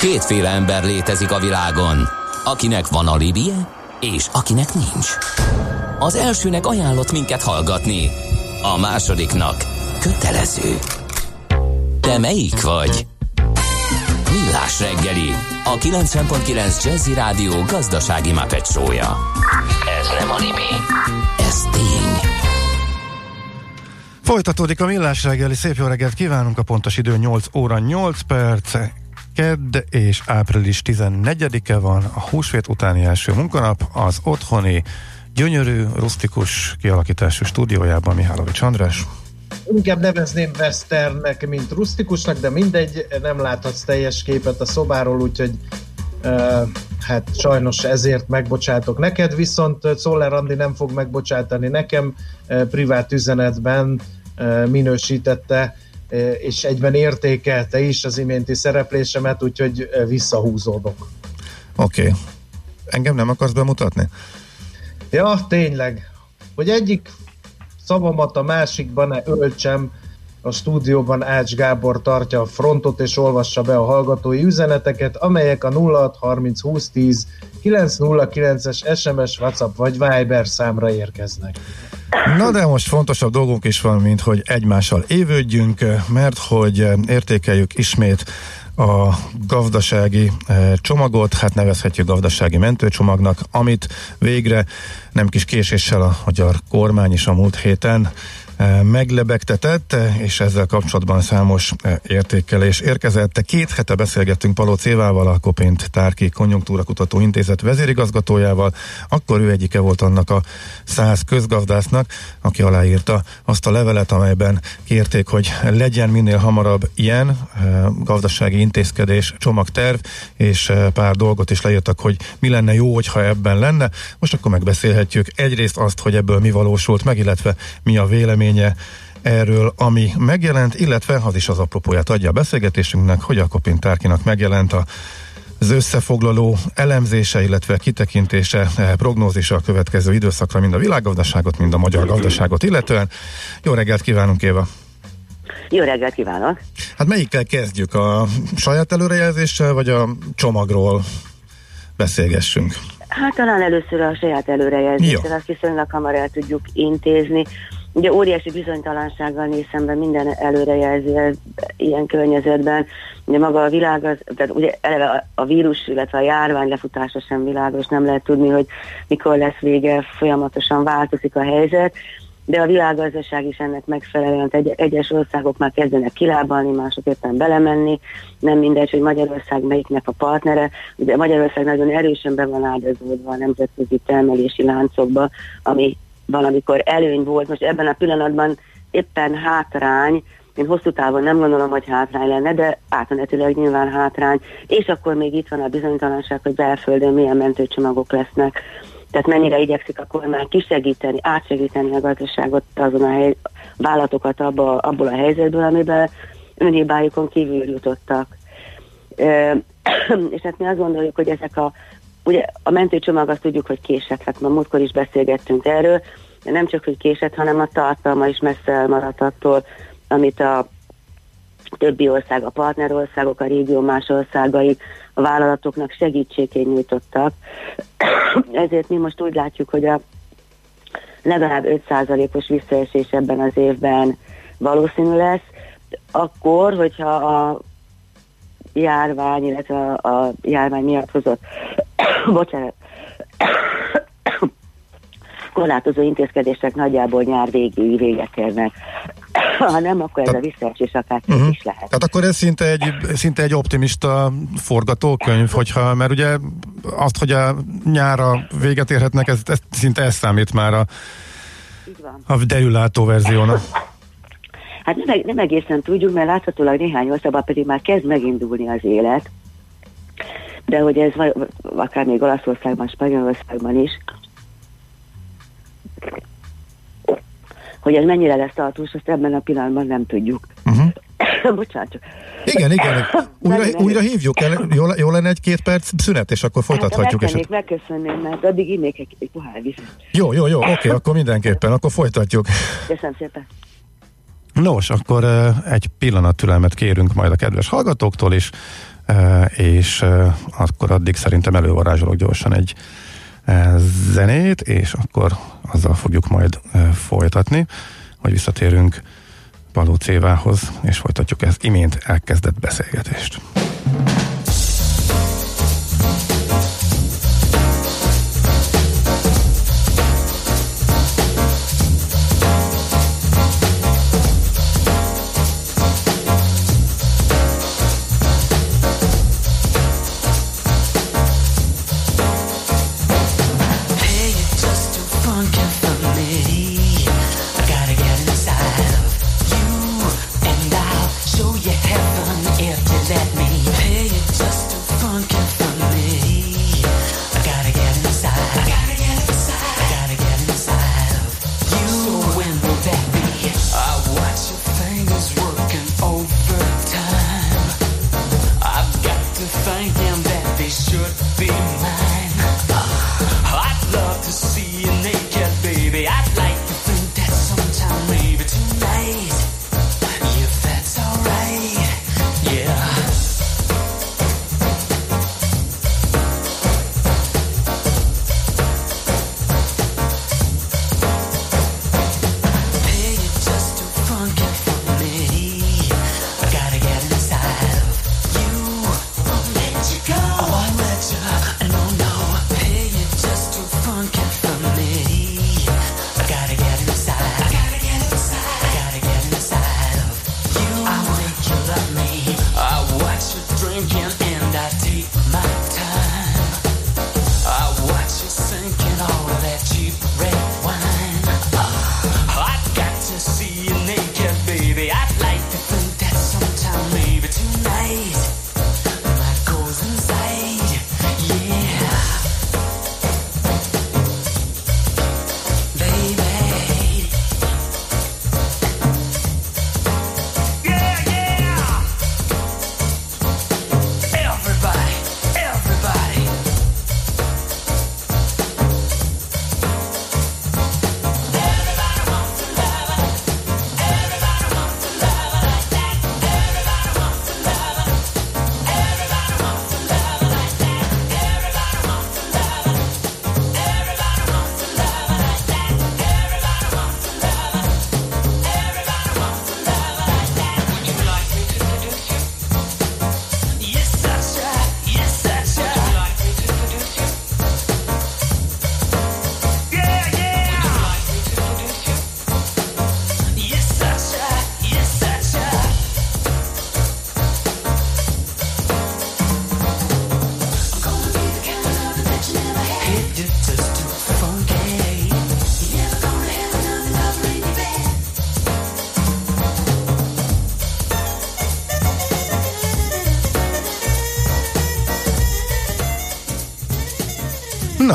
Kétféle ember létezik a világon, akinek van alibije, és akinek nincs. Az elsőnek ajánlott minket hallgatni, a másodiknak kötelező. Te melyik vagy? Millás reggeli, a 90.9 Jazzy Rádió gazdasági mapetsója. Ez nem animi, ez tény. Folytatódik a Millás reggeli, szép jó reggelt kívánunk, a pontos idő 8 óra 8 perc, kedd és április 14-e van, a húsvét utáni első munkanap, az otthoni, gyönyörű, rustikus kialakítású stúdiójában Mihálovics András. Inkább nevezném Westernnek, mint rustikusnak, de mindegy, nem láthatsz teljes képet a szobáról, úgyhogy uh, hát sajnos ezért megbocsátok neked, viszont Szoller Andi nem fog megbocsátani nekem, uh, privát üzenetben uh, minősítette és egyben értékelte is az iménti szereplésemet, úgyhogy visszahúzódok. Oké. Okay. Engem nem akarsz bemutatni? Ja, tényleg. Hogy egyik szavamat a másikban ne öltsem, a stúdióban Ács Gábor tartja a frontot és olvassa be a hallgatói üzeneteket, amelyek a 0630 2010 909-es SMS, WhatsApp vagy Viber számra érkeznek. Na de most fontosabb dolgunk is van, mint hogy egymással évődjünk, mert hogy értékeljük ismét a gazdasági eh, csomagot, hát nevezhetjük gazdasági mentőcsomagnak, amit végre nem kis késéssel a magyar kormány is a múlt héten meglebegtetett, és ezzel kapcsolatban számos értékelés érkezett. Két hete beszélgettünk Paló Cévával, a Kopint Tárki Konjunktúra Kutató Intézet vezérigazgatójával, akkor ő egyike volt annak a száz közgazdásznak, aki aláírta azt a levelet, amelyben kérték, hogy legyen minél hamarabb ilyen gazdasági intézkedés, csomagterv, és pár dolgot is leírtak, hogy mi lenne jó, hogyha ebben lenne. Most akkor megbeszélhetjük egyrészt azt, hogy ebből mi valósult meg, illetve mi a vélemény véleménye erről, ami megjelent, illetve az is az apropóját adja a beszélgetésünknek, hogy a Kopin Tárkinak megjelent a az összefoglaló elemzése, illetve kitekintése, eh, prognózisa a következő időszakra, mind a világgazdaságot, mind a magyar gazdaságot illetően. Jó reggelt kívánunk, Éva! Jó reggelt kívánok! Hát melyikkel kezdjük? A saját előrejelzéssel, vagy a csomagról beszélgessünk? Hát talán először a saját előrejelzéssel, azt viszonylag hamar el tudjuk intézni. Ugye óriási bizonytalansággal néz szemben minden előrejelző ilyen környezetben. Ugye maga a világ, az, tehát ugye eleve a vírus, illetve a járvány lefutása sem világos, nem lehet tudni, hogy mikor lesz vége, folyamatosan változik a helyzet. De a világgazdaság is ennek megfelelően, egy, egyes országok már kezdenek kilábalni, mások éppen belemenni, nem mindegy, hogy Magyarország melyiknek a partnere, ugye Magyarország nagyon erősen be van áldozódva a nemzetközi termelési láncokba, ami valamikor előny volt, most ebben a pillanatban éppen hátrány, én hosszú távon nem gondolom, hogy hátrány lenne, de átmenetileg nyilván hátrány, és akkor még itt van a bizonytalanság, hogy belföldön milyen mentőcsomagok lesznek. Tehát mennyire igyekszik a kormány kisegíteni, átsegíteni a gazdaságot, azon a hely, vállalatokat abba, abból a helyzetből, amiben önhibájukon kívül jutottak. E, és hát mi azt gondoljuk, hogy ezek a Ugye a mentőcsomag azt tudjuk, hogy késett, hát ma múltkor is beszélgettünk erről, de nem csak, hogy késett, hanem a tartalma is messze elmaradt attól, amit a többi ország, a partnerországok, a régió más országai a vállalatoknak segítségét nyújtottak. Ezért mi most úgy látjuk, hogy a legalább 5%-os visszaesés ebben az évben valószínű lesz, akkor, hogyha a járvány, illetve a, a járvány miatt hozott bocsánat, korlátozó intézkedések nagyjából nyár végéig véget érnek. Ha nem, akkor ez a visszaesés akár uh-huh. is lehet. Tehát akkor ez szinte egy, szinte egy optimista forgatókönyv, hogyha, mert ugye azt, hogy a nyára véget érhetnek, ez, ez szinte ez számít már a, a derülátó verziónak. Hát nem, nem egészen tudjuk, mert láthatólag néhány országban pedig már kezd megindulni az élet, de hogy ez akár még Olaszországban, Spanyolországban is, hogy ez mennyire lesz tartós, azt ebben a pillanatban nem tudjuk. Uh-huh. Bocsánat. Igen, igen. Újra, újra hívjuk el. Jó, jó lenne egy-két perc szünet, és akkor folytathatjuk. Hát, eset... megköszönném, mert addig innék egy, egy pohár vizet. Jó, jó, jó, oké, akkor mindenképpen, akkor folytatjuk. Köszönöm szépen. Nos, akkor egy pillanat türelmet kérünk majd a kedves hallgatóktól is és akkor addig szerintem elővarázsolok gyorsan egy zenét, és akkor azzal fogjuk majd folytatni, hogy visszatérünk Paló Cévához, és folytatjuk ezt imént elkezdett beszélgetést.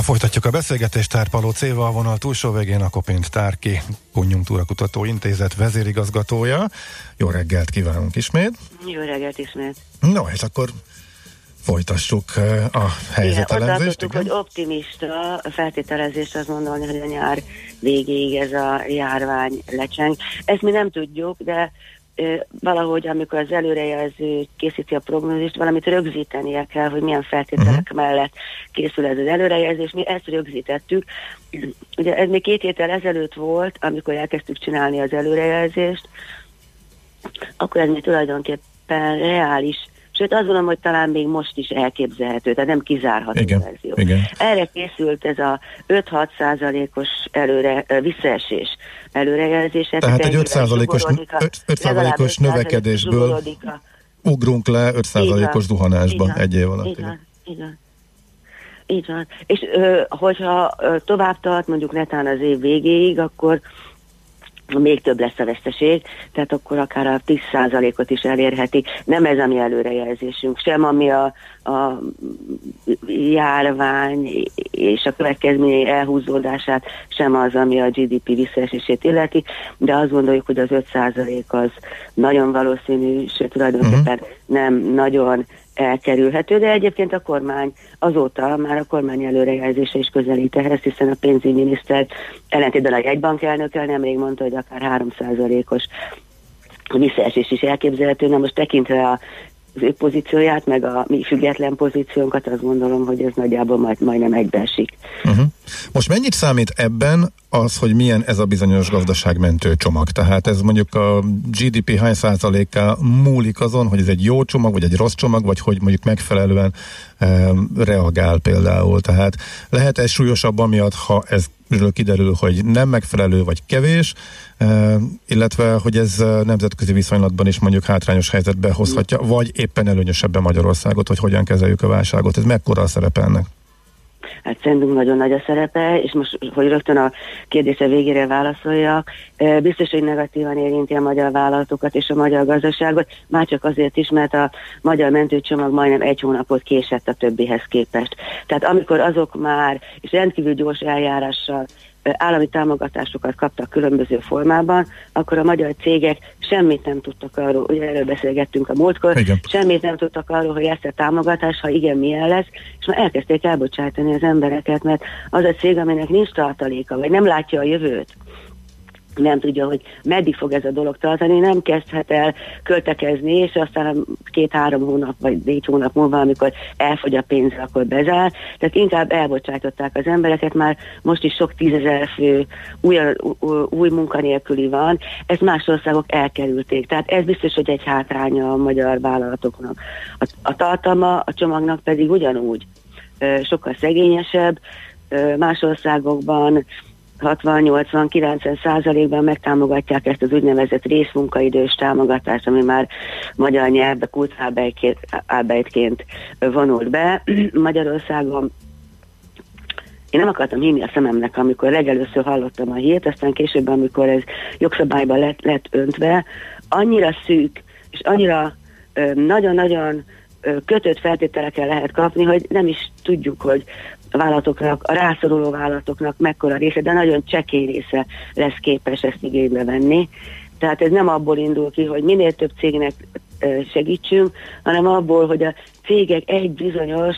Folytatjuk a beszélgetést Tárpaló Céva, a vonal túlsó végén a Kopint Tárki, Konjunktúra Kutató Intézet vezérigazgatója. Jó reggelt kívánunk ismét! Jó reggelt ismét! No, és akkor folytassuk eh, a helyzetelemzést. Igen, hogy optimista feltételezést azt mondani, hogy a nyár végéig ez a járvány lecseng. Ezt mi nem tudjuk, de valahogy, amikor az előrejelző készíti a prognózist, valamit rögzítenie kell, hogy milyen feltételek uh-huh. mellett készül ez az előrejelzés. Mi ezt rögzítettük. Ugye ez még két héttel ezelőtt volt, amikor elkezdtük csinálni az előrejelzést, akkor ez még tulajdonképpen reális Sőt, azt gondolom, hogy talán még most is elképzelhető, tehát nem kizárható igen, verzió. Igen. Erre készült ez a 5-6 százalékos előre, visszaesés előrejelzése. Tehát egy 5 százalékos, 5 százalékos növekedésből ugrunk le 5 százalékos zuhanásba egy év alatt. Igen, igen. Így van. És ö, hogyha ö, tovább tart, mondjuk netán az év végéig, akkor még több lesz a veszteség, tehát akkor akár a 10%-ot is elérheti. Nem ez a mi előrejelzésünk, sem ami a, a járvány és a következményei elhúzódását, sem az, ami a GDP visszaesését illeti, de azt gondoljuk, hogy az 5% az nagyon valószínű, sőt tulajdonképpen uh-huh. nem nagyon elkerülhető, de egyébként a kormány azóta már a kormány előrejelzése is közelít ehhez, hiszen a pénzügyminiszter ellentétben a jegybank elnökkel nemrég mondta, hogy akár 3%-os visszaesés is elképzelhető. Na most tekintve a az ő pozícióját, meg a mi független pozíciónkat, azt gondolom, hogy ez nagyjából majd, majdnem egybeesik. Uh-huh. Most mennyit számít ebben az, hogy milyen ez a bizonyos gazdaságmentő csomag? Tehát ez mondjuk a GDP hány százaléka múlik azon, hogy ez egy jó csomag, vagy egy rossz csomag, vagy hogy mondjuk megfelelően e, reagál például. Tehát lehet ez súlyosabb amiatt, ha ez kiderül, hogy nem megfelelő vagy kevés, illetve hogy ez nemzetközi viszonylatban is mondjuk hátrányos helyzetbe hozhatja, vagy éppen előnyösebben Magyarországot, hogy hogyan kezeljük a válságot. Ez mekkora a szerepe ennek? Hát szerintünk nagyon nagy a szerepe, és most, hogy rögtön a kérdése végére válaszoljak, biztos, hogy negatívan érinti a magyar vállalatokat és a magyar gazdaságot, már csak azért is, mert a magyar mentőcsomag majdnem egy hónapot késett a többihez képest. Tehát amikor azok már, és rendkívül gyors eljárással állami támogatásokat kaptak különböző formában, akkor a magyar cégek semmit nem tudtak arról, ugye erről beszélgettünk a múltkor, igen. semmit nem tudtak arról, hogy ezt a támogatás, ha igen, milyen lesz, és már elkezdték elbocsátani az embereket, mert az a cég, aminek nincs tartaléka, vagy nem látja a jövőt, nem tudja, hogy meddig fog ez a dolog tartani, nem kezdhet el költekezni, és aztán két-három hónap, vagy négy hónap múlva, amikor elfogy a pénz, akkor bezár. Tehát inkább elbocsátották az embereket, már most is sok tízezer fő új, új munkanélküli van, ezt más országok elkerülték. Tehát ez biztos, hogy egy hátránya a magyar vállalatoknak. A, a tartalma a csomagnak pedig ugyanúgy sokkal szegényesebb, más országokban 60-80-90 százalékban megtámogatják ezt az úgynevezett részmunkaidős támogatást, ami már magyar nyelvbe kultfábejtként vonult be. Magyarországon én nem akartam hinni a szememnek, amikor legelőször hallottam a hírt, aztán később, amikor ez jogszabályba lett, lett öntve, annyira szűk, és annyira nagyon-nagyon kötött feltételekkel lehet kapni, hogy nem is tudjuk, hogy vállalatoknak, a rászoruló vállalatoknak mekkora része, de nagyon csekély része lesz képes ezt igénybe venni. Tehát ez nem abból indul ki, hogy minél több cégnek segítsünk, hanem abból, hogy a cégek egy bizonyos,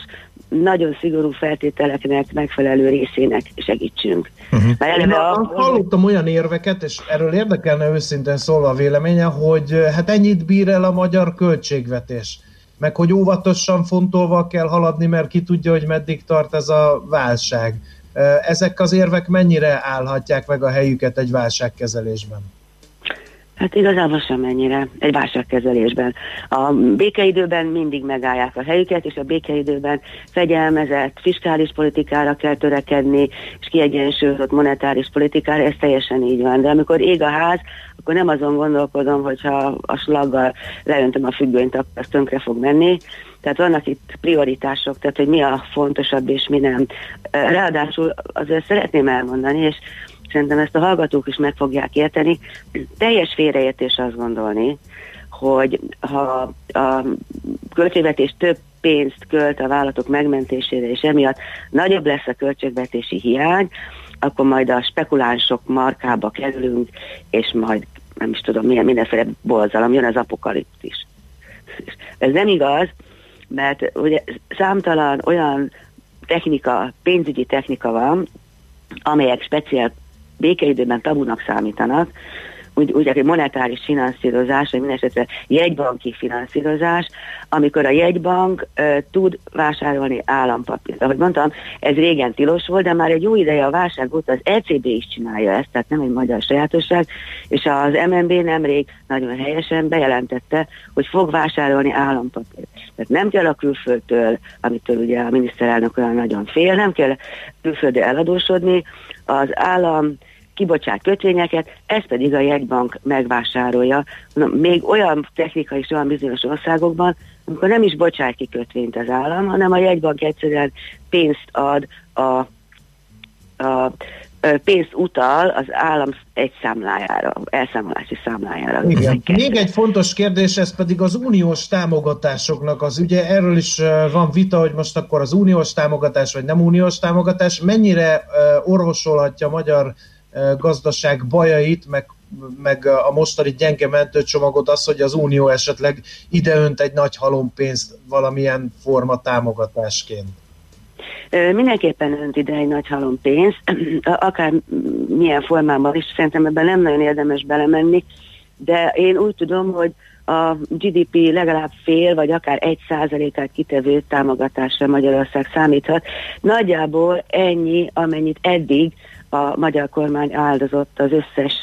nagyon szigorú feltételeknek megfelelő részének segítsünk. Uh-huh. Én a, hallottam olyan érveket, és erről érdekelne őszintén szólva a véleménye, hogy hát ennyit bír el a magyar költségvetés meg hogy óvatosan fontolva kell haladni, mert ki tudja, hogy meddig tart ez a válság. Ezek az érvek mennyire állhatják meg a helyüket egy válságkezelésben? Hát igazából sem ennyire egy válságkezelésben. A békeidőben mindig megállják a helyüket, és a békeidőben fegyelmezett fiskális politikára kell törekedni, és kiegyensúlyozott monetáris politikára, ez teljesen így van. De amikor ég a ház, akkor nem azon gondolkodom, hogyha a slaggal leöntöm a függönyt, akkor az tönkre fog menni. Tehát vannak itt prioritások, tehát hogy mi a fontosabb és mi nem. Ráadásul azért szeretném elmondani, és szerintem ezt a hallgatók is meg fogják érteni. Teljes félreértés azt gondolni, hogy ha a költségvetés több pénzt költ a vállalatok megmentésére, és emiatt nagyobb lesz a költségvetési hiány, akkor majd a spekulánsok markába kerülünk, és majd nem is tudom milyen mindenféle bolzalom, jön az apokalipszis. Ez nem igaz, mert ugye számtalan olyan technika, pénzügyi technika van, amelyek speciál békeidőben tabunak számítanak, úgy, úgy egy monetáris finanszírozás, vagy mindesetre jegybanki finanszírozás, amikor a jegybank ö, tud vásárolni állampapírt. Ahogy mondtam, ez régen tilos volt, de már egy jó ideje a válság óta az ECB is csinálja ezt, tehát nem egy magyar sajátosság, és az MNB nemrég nagyon helyesen bejelentette, hogy fog vásárolni állampapírt. Tehát nem kell a külföldtől, amitől ugye a miniszterelnök olyan nagyon fél, nem kell külföldre eladósodni, az állam kibocsát kötvényeket, ezt pedig a jegybank megvásárolja. Még olyan technika is van bizonyos országokban, amikor nem is bocsát ki kötvényt az állam, hanem a jegybank egyszerűen pénzt ad a, a pénzt utal az állam egy számlájára, elszámolási számlájára. Igen. Még egy fontos kérdés, ez pedig az uniós támogatásoknak az ügye. Erről is van vita, hogy most akkor az uniós támogatás, vagy nem uniós támogatás, mennyire orvosolhatja a magyar gazdaság bajait, meg, meg a mostani gyenge mentőcsomagot az, hogy az Unió esetleg ideönt egy nagy halompénzt valamilyen forma támogatásként. Mindenképpen önt ide egy nagy halompénzt, akár milyen formában is, szerintem ebben nem nagyon érdemes belemenni, de én úgy tudom, hogy a GDP legalább fél, vagy akár egy százalékát kitevő támogatásra Magyarország számíthat. Nagyjából ennyi, amennyit eddig a magyar kormány áldozott az összes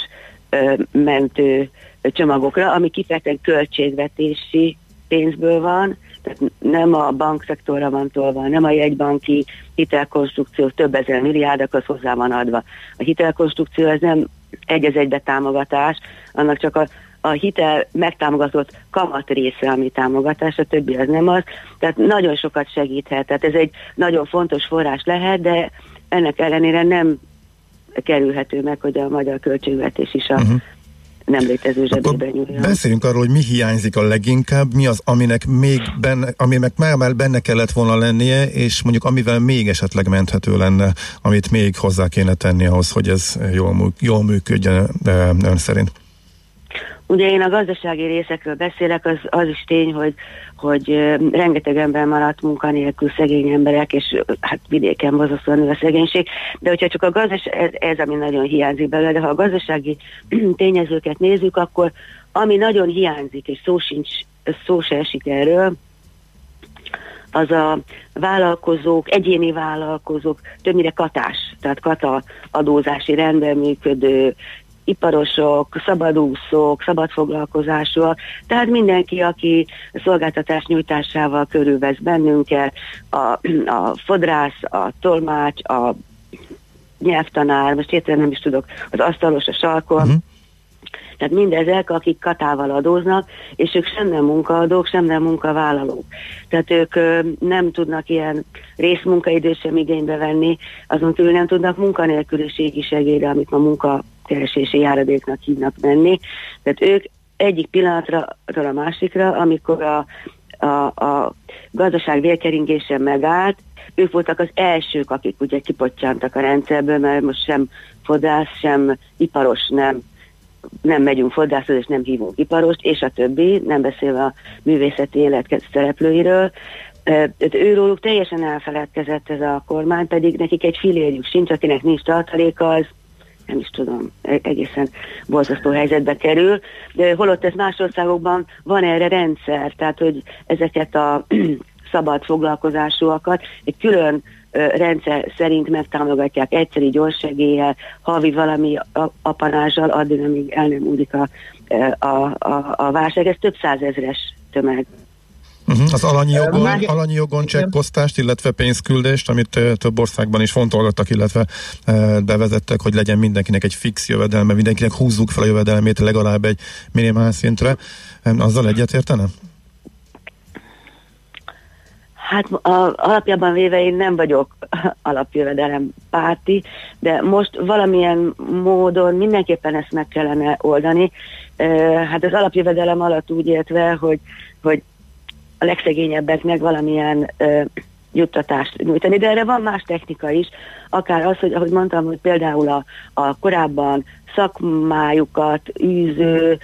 ö, mentő csomagokra, ami kifejezetten költségvetési pénzből van, tehát nem a bankszektorra van tolva, nem a jegybanki hitelkonstrukció több ezer milliárdakhoz hozzá van adva. A hitelkonstrukció ez nem egy az egybe támogatás, annak csak a, a hitel megtámogatott kamat része, ami támogatás, a többi az nem az. Tehát nagyon sokat segíthet. Tehát ez egy nagyon fontos forrás lehet, de ennek ellenére nem kerülhető meg, hogy a magyar költségvetés is a uh-huh nem létező zsebében nyúljon. Beszéljünk arról, hogy mi hiányzik a leginkább, mi az, aminek még benne, aminek már, már benne kellett volna lennie, és mondjuk amivel még esetleg menthető lenne, amit még hozzá kéne tenni ahhoz, hogy ez jól, jól működjön ön szerint. Ugye én a gazdasági részekről beszélek, az, az is tény, hogy, hogy rengeteg ember maradt munkanélkül, szegény emberek, és hát vidéken borzasztóan nő a szegénység, de hogyha csak a gazdaság, ez, ez ami nagyon hiányzik belőle, de ha a gazdasági tényezőket nézzük, akkor ami nagyon hiányzik, és szó sincs, szó se esik erről, az a vállalkozók, egyéni vállalkozók, többnyire katás, tehát kata adózási rendben működő iparosok, szabadúszók, szabadfoglalkozásúak, tehát mindenki, aki szolgáltatás nyújtásával körülvesz bennünket, a, a fodrász, a tolmács, a nyelvtanár, most értelem nem is tudok, az asztalos, a sarkon, uh-huh. Tehát mindezek, akik katával adóznak, és ők sem nem munkaadók, sem nem munkavállalók. Tehát ők ö, nem tudnak ilyen részmunkaidőt sem igénybe venni, azon túl nem tudnak munkanélküliségi segélyre, amit ma munkakeresési járadéknak hívnak menni. Tehát ők egyik pillanatra a másikra, amikor a, a, a gazdaság vérkeringése megállt, ők voltak az elsők, akik ugye kipottyantak a rendszerből, mert most sem fodrász, sem iparos nem nem megyünk fodrászhoz, és nem hívunk iparost, és a többi, nem beszélve a művészeti élet szereplőiről. Őróluk teljesen elfeledkezett ez a kormány, pedig nekik egy filérjük sincs, akinek nincs tartaléka, az nem is tudom, e-, egészen borzasztó helyzetbe kerül, de holott ez más országokban van erre rendszer, tehát hogy ezeket a szabad foglalkozásúakat egy külön rendszer szerint megtámogatják egyszeri gyors segéllyel, havi valami apanázsal, addig, amíg el nem údik a, a, a, a válság. Ez több százezres tömeg. Uh-huh. Az alanyi jogon, Már... alanyi jogon csekkosztást, illetve pénzküldést, amit több országban is fontolgattak, illetve bevezettek, hogy legyen mindenkinek egy fix jövedelme, mindenkinek húzzuk fel a jövedelmét legalább egy minimál szintre. Azzal egyetértenem? Hát a, alapjában véve én nem vagyok alapjövedelem párti, de most valamilyen módon mindenképpen ezt meg kellene oldani. Hát az alapjövedelem alatt úgy értve, hogy, hogy a legszegényebbeknek valamilyen juttatást nyújtani, de erre van más technika is, akár az, hogy ahogy mondtam, hogy például a, a korábban szakmájukat űző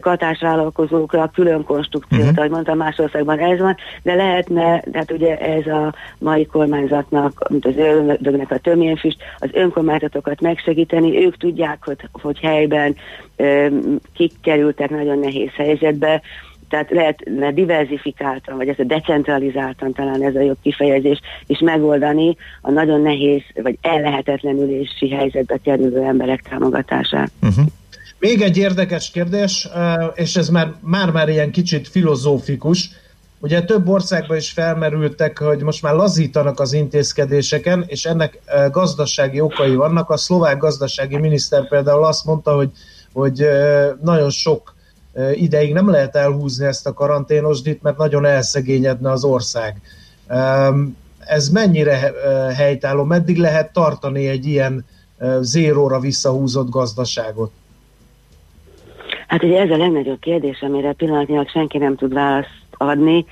katásvállalkozókra külön konstrukciót, uh-huh. ahogy mondtam, más országban ez van, de lehetne, tehát ugye ez a mai kormányzatnak, mint az ördögnek a töményfüst, az önkormányzatokat megsegíteni, ők tudják, hogy, hogy helyben ö, kik kerültek nagyon nehéz helyzetbe, tehát lehetne diversifikáltan, vagy ez a decentralizáltan talán ez a jobb kifejezés, és megoldani a nagyon nehéz, vagy ellehetetlenülési helyzetbe kerülő emberek támogatását. Uh-huh. Még egy érdekes kérdés, és ez már, már-már ilyen kicsit filozófikus, Ugye több országban is felmerültek, hogy most már lazítanak az intézkedéseken, és ennek gazdasági okai vannak. A szlovák gazdasági miniszter például azt mondta, hogy, hogy nagyon sok ideig nem lehet elhúzni ezt a karanténosdit, mert nagyon elszegényedne az ország. Ez mennyire helytálló? Meddig lehet tartani egy ilyen zéróra visszahúzott gazdaságot? Hát ugye ez a legnagyobb kérdés, amire pillanatnyilag senki nem tud választ adni.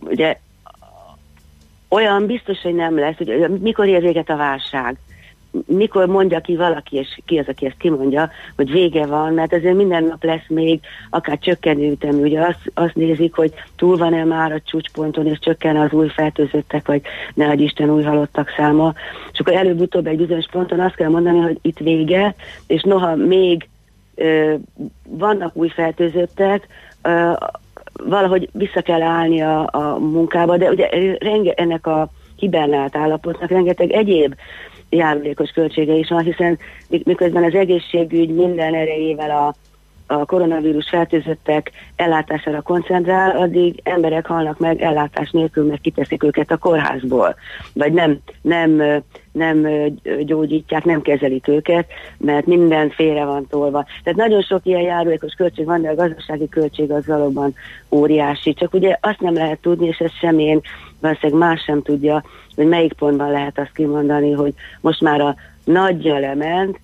Ugye olyan biztos, hogy nem lesz, hogy mikor ér véget a válság mikor mondja ki valaki, és ki az, aki ezt kimondja, hogy vége van, mert azért minden nap lesz még akár csökkenő ütemű. Ugye azt, azt nézik, hogy túl van-e már a csúcsponton, és csökken az új fertőzöttek, vagy ne Isten új halottak száma. És akkor előbb-utóbb egy bizonyos ponton azt kell mondani, hogy itt vége, és noha még vannak új fertőzöttek, valahogy vissza kell állni a, a munkába, de ugye renge, ennek a hibernált állapotnak. Rengeteg egyéb járulékos költsége is van, hiszen miközben az egészségügy minden erejével a a koronavírus fertőzöttek ellátására koncentrál, addig emberek halnak meg ellátás nélkül, mert kiteszik őket a kórházból, vagy nem, nem, nem gyógyítják, nem kezelik őket, mert minden félre van tolva. Tehát nagyon sok ilyen járulékos költség van, de a gazdasági költség az valóban óriási. Csak ugye azt nem lehet tudni, és ezt én, valószínűleg más sem tudja, hogy melyik pontban lehet azt kimondani, hogy most már a nagyja lement,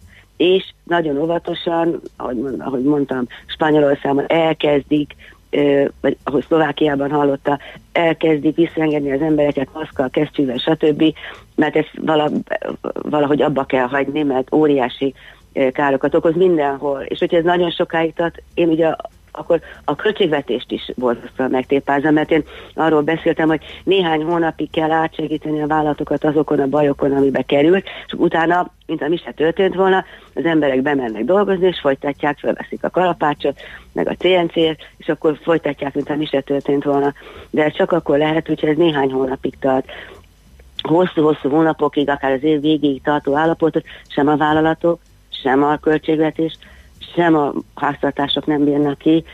és nagyon óvatosan, ahogy, ahogy mondtam, Spanyolországban elkezdik, vagy ahogy Szlovákiában hallotta, elkezdik visszaengedni az embereket maszkkal, kesztyűvel, stb., mert ezt valahogy abba kell hagyni, mert óriási károkat okoz mindenhol. És hogyha ez nagyon sokáig tart, én ugye akkor a költségvetést is borzasztóan megtépázza, mert én arról beszéltem, hogy néhány hónapig kell átsegíteni a vállalatokat azokon a bajokon, amibe került, és utána, mint ami se történt volna, az emberek bemennek dolgozni, és folytatják, felveszik a kalapácsot, meg a CNC-t, és akkor folytatják, mint ami se történt volna. De ez csak akkor lehet, hogyha ez néhány hónapig tart hosszú-hosszú hónapokig, akár az év végéig tartó állapotot sem a vállalatok, sem a költségvetés, sem a háztartások nem bírnak ki,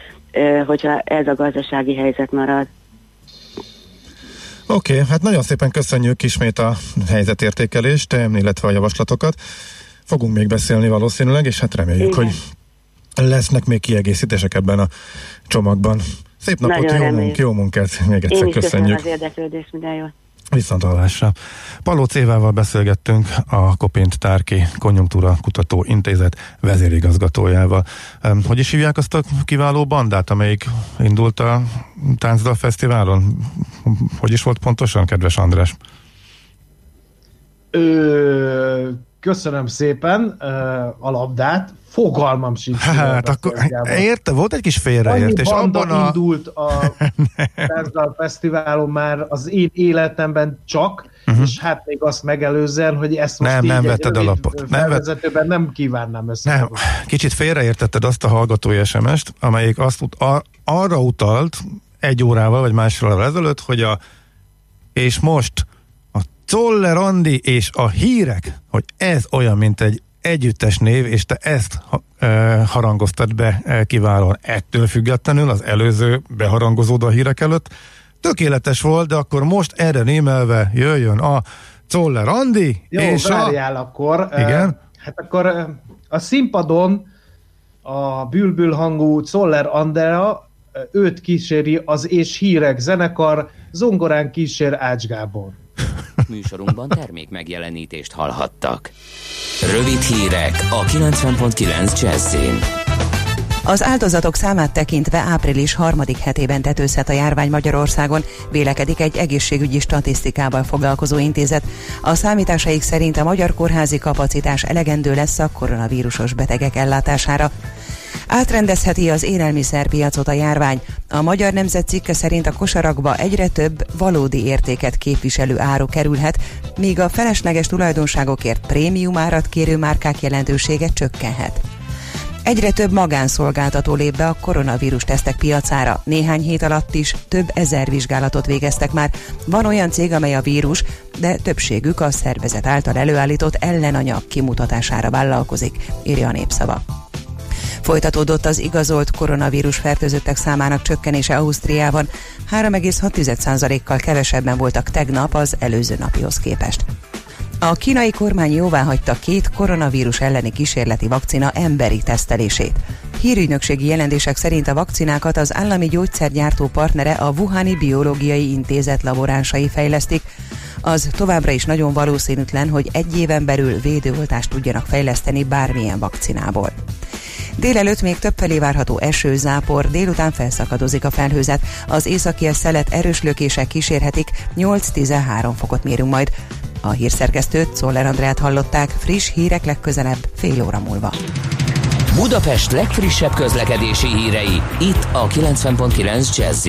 hogyha ez a gazdasági helyzet marad. Oké, okay, hát nagyon szépen köszönjük ismét a helyzetértékelést, illetve a javaslatokat. Fogunk még beszélni valószínűleg, és hát reméljük, Igen. hogy lesznek még kiegészítések ebben a csomagban. Szép napot, jó, munk, jó munkát, még egyszer Én is köszönjük. az érdeklődést, minden jót. Viszont hallásra. Paló Cévával beszélgettünk a Kopint Tárki Konjunktúra Kutató Intézet vezérigazgatójával. Hogy is hívják azt a kiváló bandát, amelyik indult a Táncdal Fesztiválon? Hogy is volt pontosan, kedves András? Ö, köszönöm szépen a labdát. Fogalmam sincs. Hát akkor érte, volt egy kis félreértés. Annyi abban a... indult a Táncdal Fesztiválon már az én életemben csak, uh-huh. és hát még azt megelőzően, hogy ezt most nem, nem vetted a lapot. Nem, vett... nem kívánnám össze. Nem, kicsit félreértetted azt a hallgatói SMS-t, amelyik azt ut- ar- arra utalt egy órával, vagy másról ezelőtt, hogy a és most a Czoller Andi és a hírek, hogy ez olyan, mint egy együttes név, és te ezt e, harangoztad be e, kiválóan. Ettől függetlenül az előző beharangozódó a hírek előtt tökéletes volt, de akkor most erre némelve jöjjön a Czoller Andi, Jó, és várjál a... akkor. Igen? Uh, hát akkor a színpadon a bülbül hangú Czoller Andrea őt kíséri az És Hírek zenekar, zongorán kísér Ács Gábor. Műsorunkban termék megjelenítést hallhattak. Rövid hírek a 90.9 Jazzin. Az áldozatok számát tekintve április harmadik hetében tetőzhet a járvány Magyarországon, vélekedik egy egészségügyi statisztikával foglalkozó intézet. A számításaik szerint a magyar kórházi kapacitás elegendő lesz a koronavírusos betegek ellátására. Átrendezheti az élelmiszerpiacot a járvány. A Magyar Nemzet cikke szerint a kosarakba egyre több valódi értéket képviselő áru kerülhet, míg a felesleges tulajdonságokért prémium árat kérő márkák jelentősége csökkenhet. Egyre több magánszolgáltató lép be a koronavírus tesztek piacára. Néhány hét alatt is több ezer vizsgálatot végeztek már. Van olyan cég, amely a vírus, de többségük a szervezet által előállított ellenanyag kimutatására vállalkozik, írja a népszava. Folytatódott az igazolt koronavírus fertőzöttek számának csökkenése Ausztriában. 3,6%-kal kevesebben voltak tegnap az előző napihoz képest. A kínai kormány jóváhagyta két koronavírus elleni kísérleti vakcina emberi tesztelését. Hírügynökségi jelentések szerint a vakcinákat az állami gyógyszergyártó partnere a Wuhani Biológiai Intézet laboránsai fejlesztik. Az továbbra is nagyon valószínűtlen, hogy egy éven belül védőoltást tudjanak fejleszteni bármilyen vakcinából. Délelőtt még többfelé várható eső, zápor, délután felszakadozik a felhőzet. Az északi szelet erős lökések kísérhetik, 8-13 fokot mérünk majd. A hírszerkesztőt, Szoller Andrát hallották, friss hírek legközelebb, fél óra múlva. Budapest legfrissebb közlekedési hírei, itt a 90.9 jazz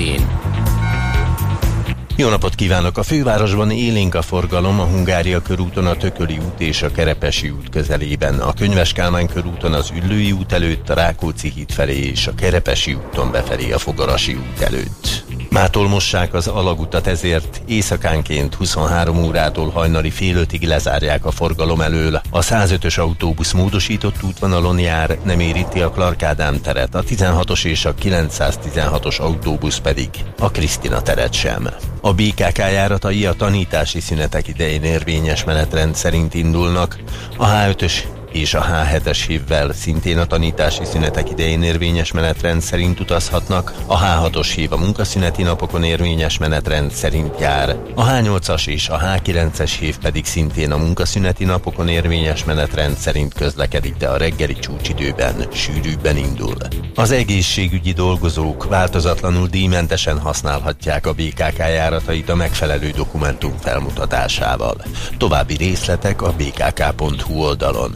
Jó napot kívánok! A fővárosban élénk a forgalom a Hungária körúton, a Tököli út és a Kerepesi út közelében, a Könyves Kálmán körúton az Üllői út előtt, a Rákóczi híd felé és a Kerepesi úton befelé a Fogarasi út előtt. Mától mossák az alagutat, ezért éjszakánként 23 órától hajnali fél ötig lezárják a forgalom elől. A 105-ös autóbusz módosított útvonalon jár, nem éríti a Clark Ádám teret, a 16-os és a 916-os autóbusz pedig a Krisztina teret sem. A BKK járatai a tanítási szünetek idején érvényes menetrend szerint indulnak, a H5-ös és a H7-es hívvel szintén a tanítási szünetek idején érvényes menetrend szerint utazhatnak, a H6-os hív a munkaszüneti napokon érvényes menetrend szerint jár, a H8-as és a H9-es hív pedig szintén a munkaszüneti napokon érvényes menetrend szerint közlekedik, de a reggeli csúcsidőben sűrűbben indul. Az egészségügyi dolgozók változatlanul díjmentesen használhatják a BKK járatait a megfelelő dokumentum felmutatásával. További részletek a bkk.hu oldalon.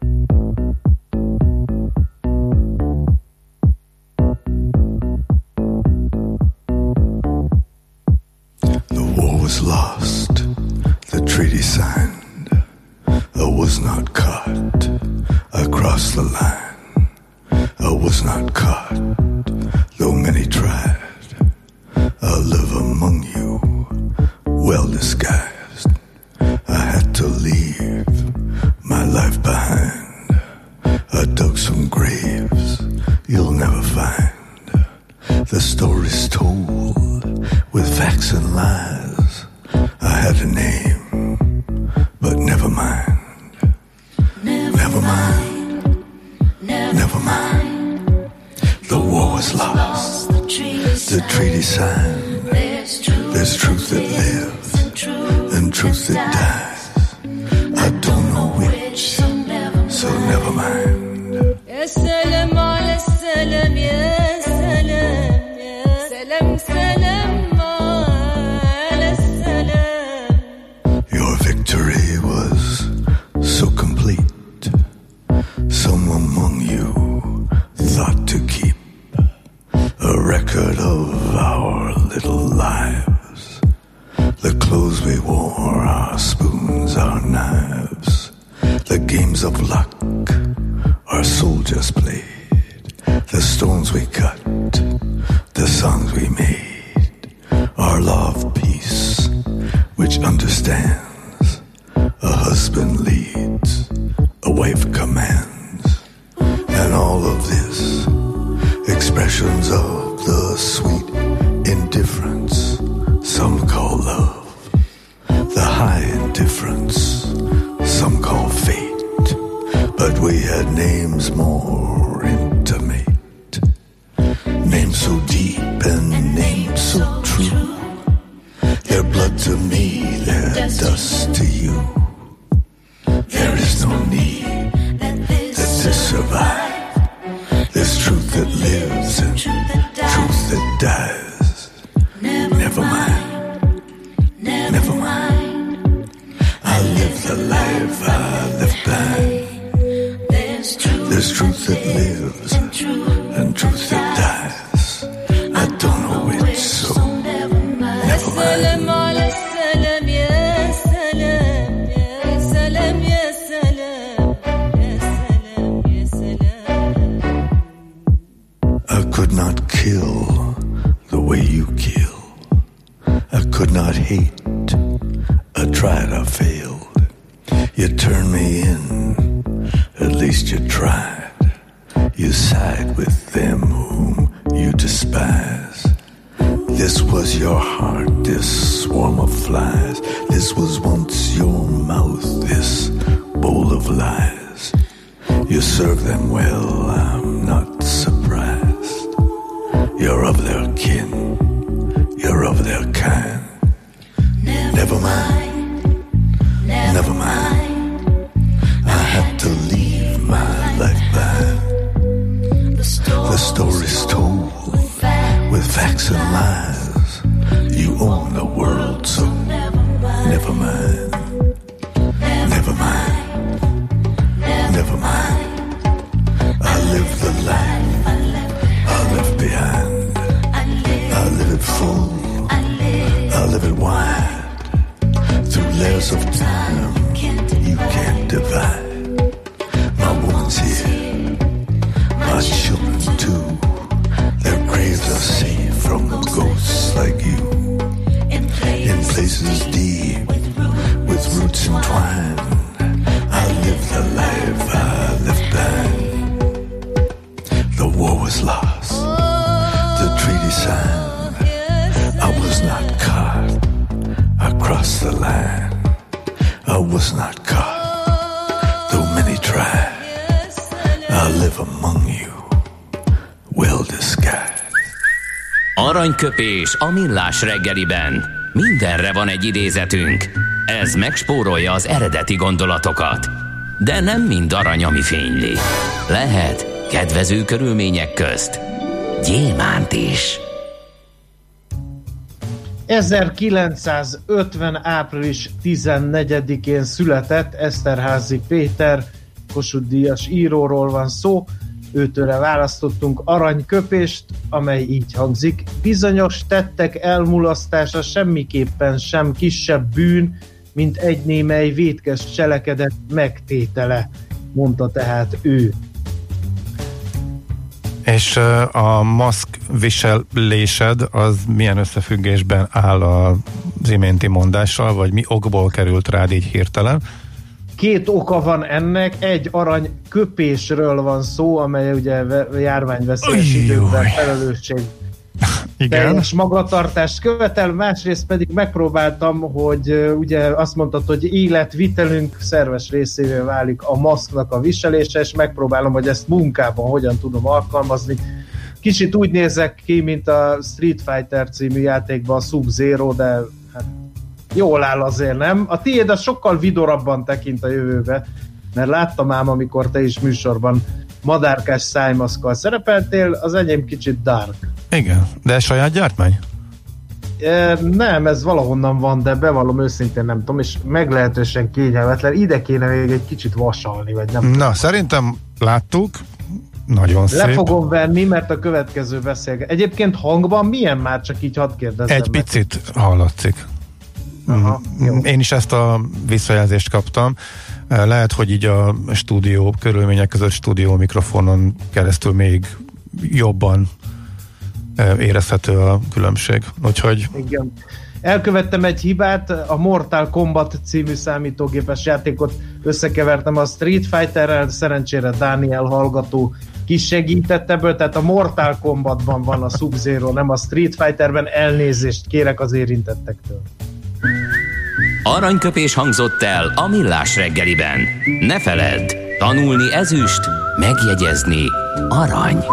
Pretty sign. There's truth, There's truth that Aranyköpés a millás reggeliben. Mindenre van egy idézetünk. Ez megspórolja az eredeti gondolatokat. De nem mind arany, ami fényli. Lehet kedvező körülmények közt gyémánt is. 1950. április 14-én született Eszterházi Péter, Kossuth Díjas íróról van szó, őtőle választottunk aranyköpést, amely így hangzik. Bizonyos tettek elmulasztása semmiképpen sem kisebb bűn, mint egy némely vétkes cselekedet megtétele, mondta tehát ő. És a maszk viselésed az milyen összefüggésben áll az iménti mondással, vagy mi okból került rád így hirtelen? Két oka van ennek, egy arany köpésről van szó, amely ugye ve- járványveszélyes időkben felelősség Igen. teljes magatartást követel, másrészt pedig megpróbáltam, hogy ugye azt mondtad, hogy életvitelünk szerves részévé válik a maszknak a viselése, és megpróbálom, hogy ezt munkában hogyan tudom alkalmazni. Kicsit úgy nézek ki, mint a Street Fighter című játékban a Sub-Zero, de hát jól áll azért, nem? A tiéd az sokkal vidorabban tekint a jövőbe, mert láttam ám, amikor te is műsorban madárkás szájmaszkkal szerepeltél, az enyém kicsit dark. Igen, de saját gyártmány? E, nem, ez valahonnan van, de bevallom őszintén nem tudom, és meglehetősen kényelmetlen. Ide kéne még egy kicsit vasalni, vagy nem. Na, szerintem láttuk, nagyon Le szép. fogom venni, mert a következő beszélget. Egyébként hangban milyen már, csak így hadd kérdezzem Egy meg. picit hallatszik. Aha, jó. Én is ezt a visszajelzést kaptam. Lehet, hogy így a stúdió körülmények között stúdió mikrofonon keresztül még jobban eh, érezhető a különbség. Úgyhogy Igen. Elkövettem egy hibát, a Mortal Kombat című számítógépes játékot összekevertem a Street Fighterrel, szerencsére Daniel hallgató kisegített ebből, tehát a Mortal Kombatban van a Sub-Zero, nem a Street Fighterben, elnézést kérek az érintettektől. Aranyköpés hangzott el a millás reggeliben. Ne feledd, tanulni ezüst, megjegyezni arany.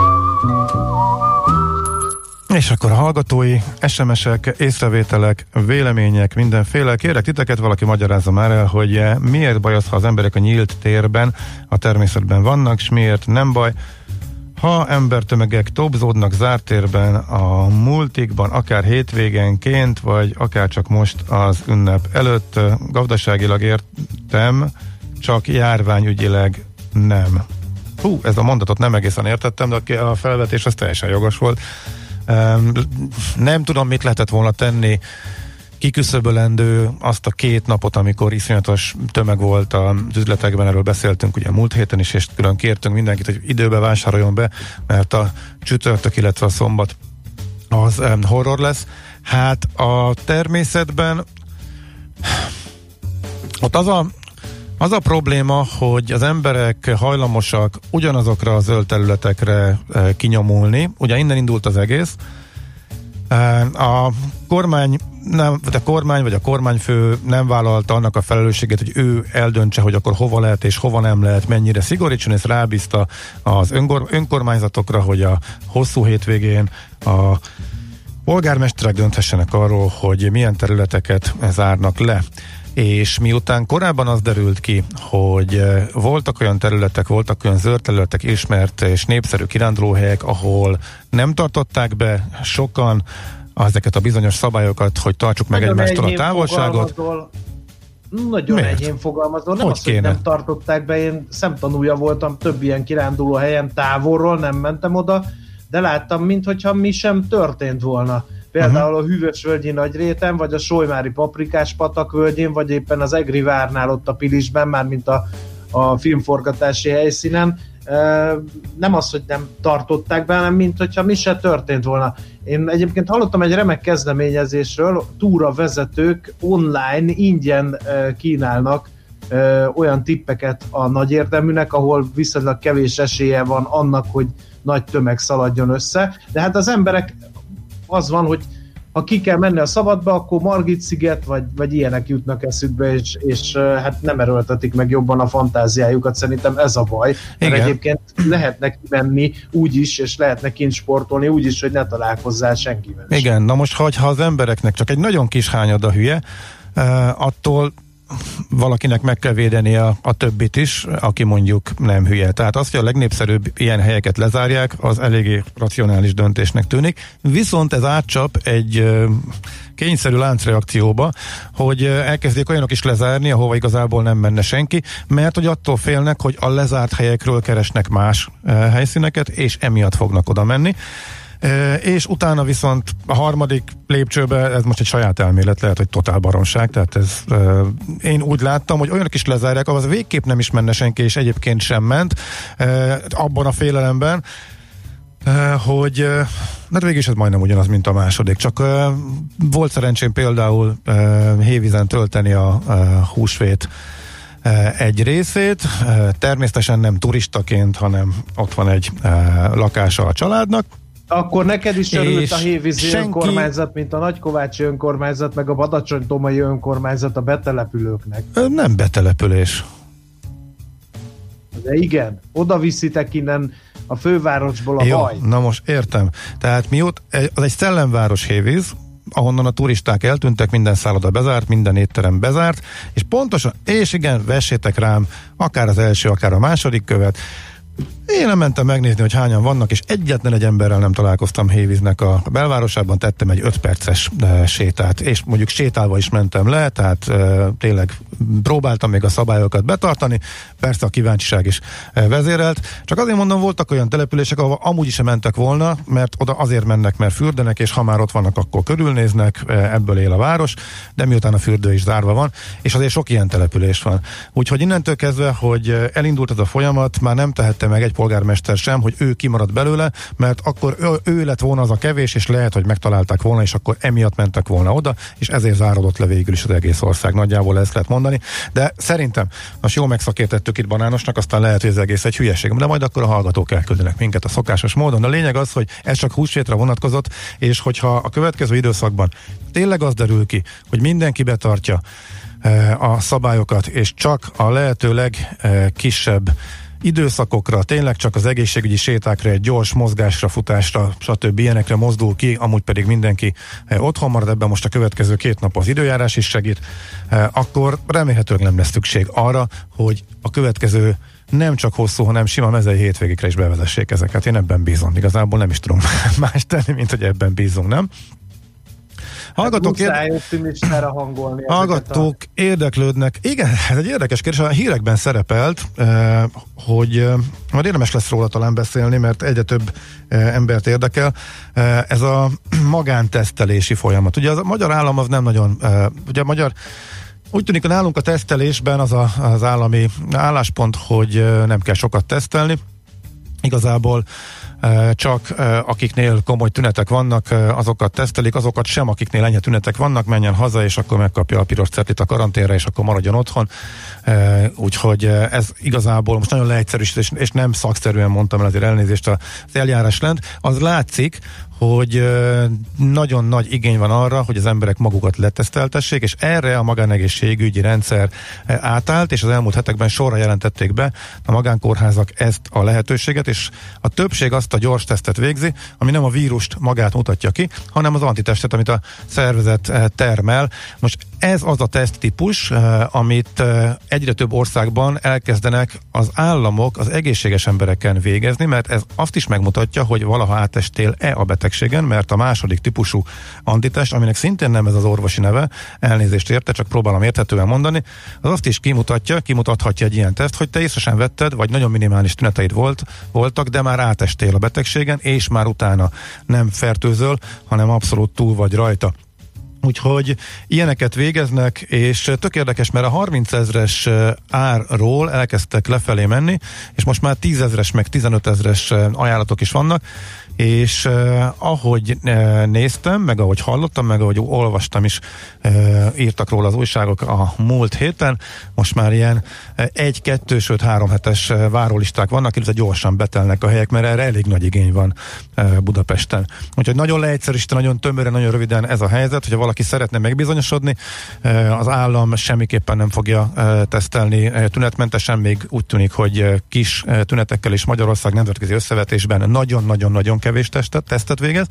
És akkor a hallgatói SMS-ek, észrevételek, vélemények, mindenféle. Kérek titeket, valaki magyarázza már el, hogy miért baj az, ha az emberek a nyílt térben, a természetben vannak, és miért nem baj, ha embertömegek tobzódnak zárt térben, a multikban, akár hétvégenként, vagy akár csak most az ünnep előtt, gazdaságilag értem, csak járványügyileg nem. Hú, ez a mondatot nem egészen értettem, de a felvetés az teljesen jogos volt. Nem tudom, mit lehetett volna tenni kiküszöbölendő azt a két napot, amikor iszonyatos tömeg volt az üzletekben, erről beszéltünk ugye múlt héten is, és külön kértünk mindenkit, hogy időbe vásároljon be, mert a csütörtök, illetve a szombat az um, horror lesz. Hát a természetben ott az a, az a probléma, hogy az emberek hajlamosak ugyanazokra a zöld területekre e, kinyomulni. Ugye innen indult az egész. A kormány nem, vagy a kormány vagy a kormányfő nem vállalta annak a felelősséget, hogy ő eldöntse, hogy akkor hova lehet és hova nem lehet, mennyire szigorítson, és rábízta az önkor, önkormányzatokra, hogy a hosszú hétvégén a polgármesterek dönthessenek arról, hogy milyen területeket zárnak le. És miután korábban az derült ki, hogy eh, voltak olyan területek, voltak olyan zöld területek, ismert és népszerű kirándulóhelyek, ahol nem tartották be sokan ezeket a bizonyos szabályokat, hogy tartsuk meg Nagyon egymástól a távolságot. Nagyon Miért? enyhén fogalmazol. Nem Hogy az, hogy kéne? nem tartották be, én szemtanúja voltam több ilyen kiránduló helyen távolról, nem mentem oda, de láttam, mintha mi sem történt volna. Például Mhm. a Hűvösvölgyi Nagyréten, vagy a Solymári Paprikás patak völgyén, vagy éppen az Egri várnál ott a Pilisben, már mint a, a filmforgatási helyszínen. Nem az, hogy nem tartották be, hanem mint hogyha mi se történt volna. Én egyébként hallottam egy remek kezdeményezésről, túra vezetők online ingyen kínálnak olyan tippeket a nagy érdeműnek, ahol viszonylag kevés esélye van annak, hogy nagy tömeg szaladjon össze. De hát az emberek az van, hogy ha ki kell menni a szabadba, akkor Margit sziget, vagy, vagy ilyenek jutnak eszükbe, és, és hát nem erőltetik meg jobban a fantáziájukat, szerintem ez a baj. Mert Igen. egyébként lehetne menni úgy is, és lehetne kint sportolni úgy is, hogy ne találkozzál senkivel. is. Igen, na most, ha az embereknek csak egy nagyon kis hányada hülye, attól valakinek meg kell védeni a, a többit is, aki mondjuk nem hülye. Tehát az, hogy a legnépszerűbb ilyen helyeket lezárják, az eléggé racionális döntésnek tűnik. Viszont ez átcsap egy kényszerű láncreakcióba, hogy elkezdik olyanok is lezárni, ahova igazából nem menne senki, mert hogy attól félnek, hogy a lezárt helyekről keresnek más helyszíneket, és emiatt fognak oda menni. És utána viszont a harmadik lépcsőbe, ez most egy saját elmélet, lehet, hogy totál baromság, tehát ez én úgy láttam, hogy olyanok is lezárják, ahhoz végképp nem is menne senki, és egyébként sem ment, abban a félelemben, hogy hát végig is ez majdnem ugyanaz, mint a második, csak volt szerencsém például hévízen tölteni a húsvét egy részét, természetesen nem turistaként, hanem ott van egy lakása a családnak, Akkor neked is örült a Hévízi senki- önkormányzat, mint a Nagykovácsi önkormányzat, meg a Badacsony-Tomai önkormányzat a betelepülőknek. Nem betelepülés. De igen, oda viszitek innen a fővárosból a Jó, baj. na most értem. Tehát mióta, az egy szellemváros Hévíz, ahonnan a turisták eltűntek, minden szálloda bezárt, minden étterem bezárt, és pontosan, és igen, vessétek rám, akár az első, akár a második követ, én nem mentem megnézni, hogy hányan vannak, és egyetlen egy emberrel nem találkoztam Hévíznek a belvárosában, tettem egy 5 perces e, sétát, és mondjuk sétálva is mentem le, tehát e, tényleg próbáltam még a szabályokat betartani, persze a kíváncsiság is e, vezérelt, csak azért mondom, voltak olyan települések, ahol amúgy is mentek volna, mert oda azért mennek, mert fürdenek, és ha már ott vannak, akkor körülnéznek, e, ebből él a város, de miután a fürdő is zárva van, és azért sok ilyen település van. Úgyhogy innentől kezdve, hogy elindult ez a folyamat, már nem tehette meg egy polgármester sem, hogy ő kimarad belőle, mert akkor ő, ő lett volna az a kevés, és lehet, hogy megtalálták volna, és akkor emiatt mentek volna oda, és ezért zárodott le végül is az egész ország. Nagyjából ezt lehet mondani. De szerintem most jól megszakértettük itt banánosnak, aztán lehet, hogy ez egész egy hülyeség. De majd akkor a hallgatók elküldenek minket a szokásos módon. A lényeg az, hogy ez csak húsvétra vonatkozott, és hogyha a következő időszakban tényleg az derül ki, hogy mindenki betartja eh, a szabályokat, és csak a lehető legkisebb időszakokra, tényleg csak az egészségügyi sétákra, egy gyors mozgásra, futásra, stb. ilyenekre mozdul ki, amúgy pedig mindenki eh, otthon marad, ebben most a következő két nap az időjárás is segít, eh, akkor remélhetőleg nem lesz szükség arra, hogy a következő nem csak hosszú, hanem sima mezei hétvégékre is bevezessék ezeket. Én ebben bízom. Igazából nem is tudom más tenni, mint hogy ebben bízunk, nem? Hallgatók, érde- Muszáj optimistára hangolni. Hallgatók érdeklődnek. Igen, ez egy érdekes kérdés. A hírekben szerepelt, eh, hogy eh, majd érdemes lesz róla talán beszélni, mert egyre több eh, embert érdekel. Ez a magántesztelési folyamat. Ugye az, a magyar állam az nem nagyon, ugye a magyar úgy tűnik, hogy nálunk a tesztelésben az a, az állami álláspont, hogy nem kell sokat tesztelni. Igazából csak akiknél komoly tünetek vannak, azokat tesztelik, azokat sem, akiknél enyhe tünetek vannak, menjen haza, és akkor megkapja a piros certit a karanténre, és akkor maradjon otthon. Úgyhogy ez igazából most nagyon leegyszerűsítés, és nem szakszerűen mondtam el azért elnézést az eljárás lent. Az látszik, hogy nagyon nagy igény van arra, hogy az emberek magukat leteszteltessék, és erre a magánegészségügyi rendszer eh, átállt, és az elmúlt hetekben sorra jelentették be a magánkórházak ezt a lehetőséget, és a többség azt a gyors tesztet végzi, ami nem a vírust magát mutatja ki, hanem az antitestet, amit a szervezet eh, termel. Most ez az a teszttípus, eh, amit egyre több országban elkezdenek az államok az egészséges embereken végezni, mert ez azt is megmutatja, hogy valaha átestél-e a betegségen, mert a második típusú antitest, aminek szintén nem ez az orvosi neve, elnézést érte, csak próbálom érthetően mondani, az azt is kimutatja, kimutathatja egy ilyen teszt, hogy te észre sem vetted, vagy nagyon minimális tüneteid volt, voltak, de már átestél a betegségen, és már utána nem fertőzöl, hanem abszolút túl vagy rajta. Úgyhogy ilyeneket végeznek, és tök érdekes, mert a 30 ezres árról elkezdtek lefelé menni, és most már 10 ezres meg 15 ezres ajánlatok is vannak, és eh, ahogy eh, néztem, meg ahogy hallottam, meg ahogy olvastam is, eh, írtak róla az újságok a múlt héten, most már ilyen eh, egy, kettő, sőt három hetes eh, várólisták vannak, illetve gyorsan betelnek a helyek, mert erre elég nagy igény van eh, Budapesten. Úgyhogy nagyon leegyszerűsítve, nagyon tömören, nagyon röviden ez a helyzet, hogyha valaki szeretne megbizonyosodni, az állam semmiképpen nem fogja tesztelni tünetmentesen, még úgy tűnik, hogy kis tünetekkel is Magyarország nemzetközi összevetésben nagyon-nagyon-nagyon kevés testet, tesztet végez,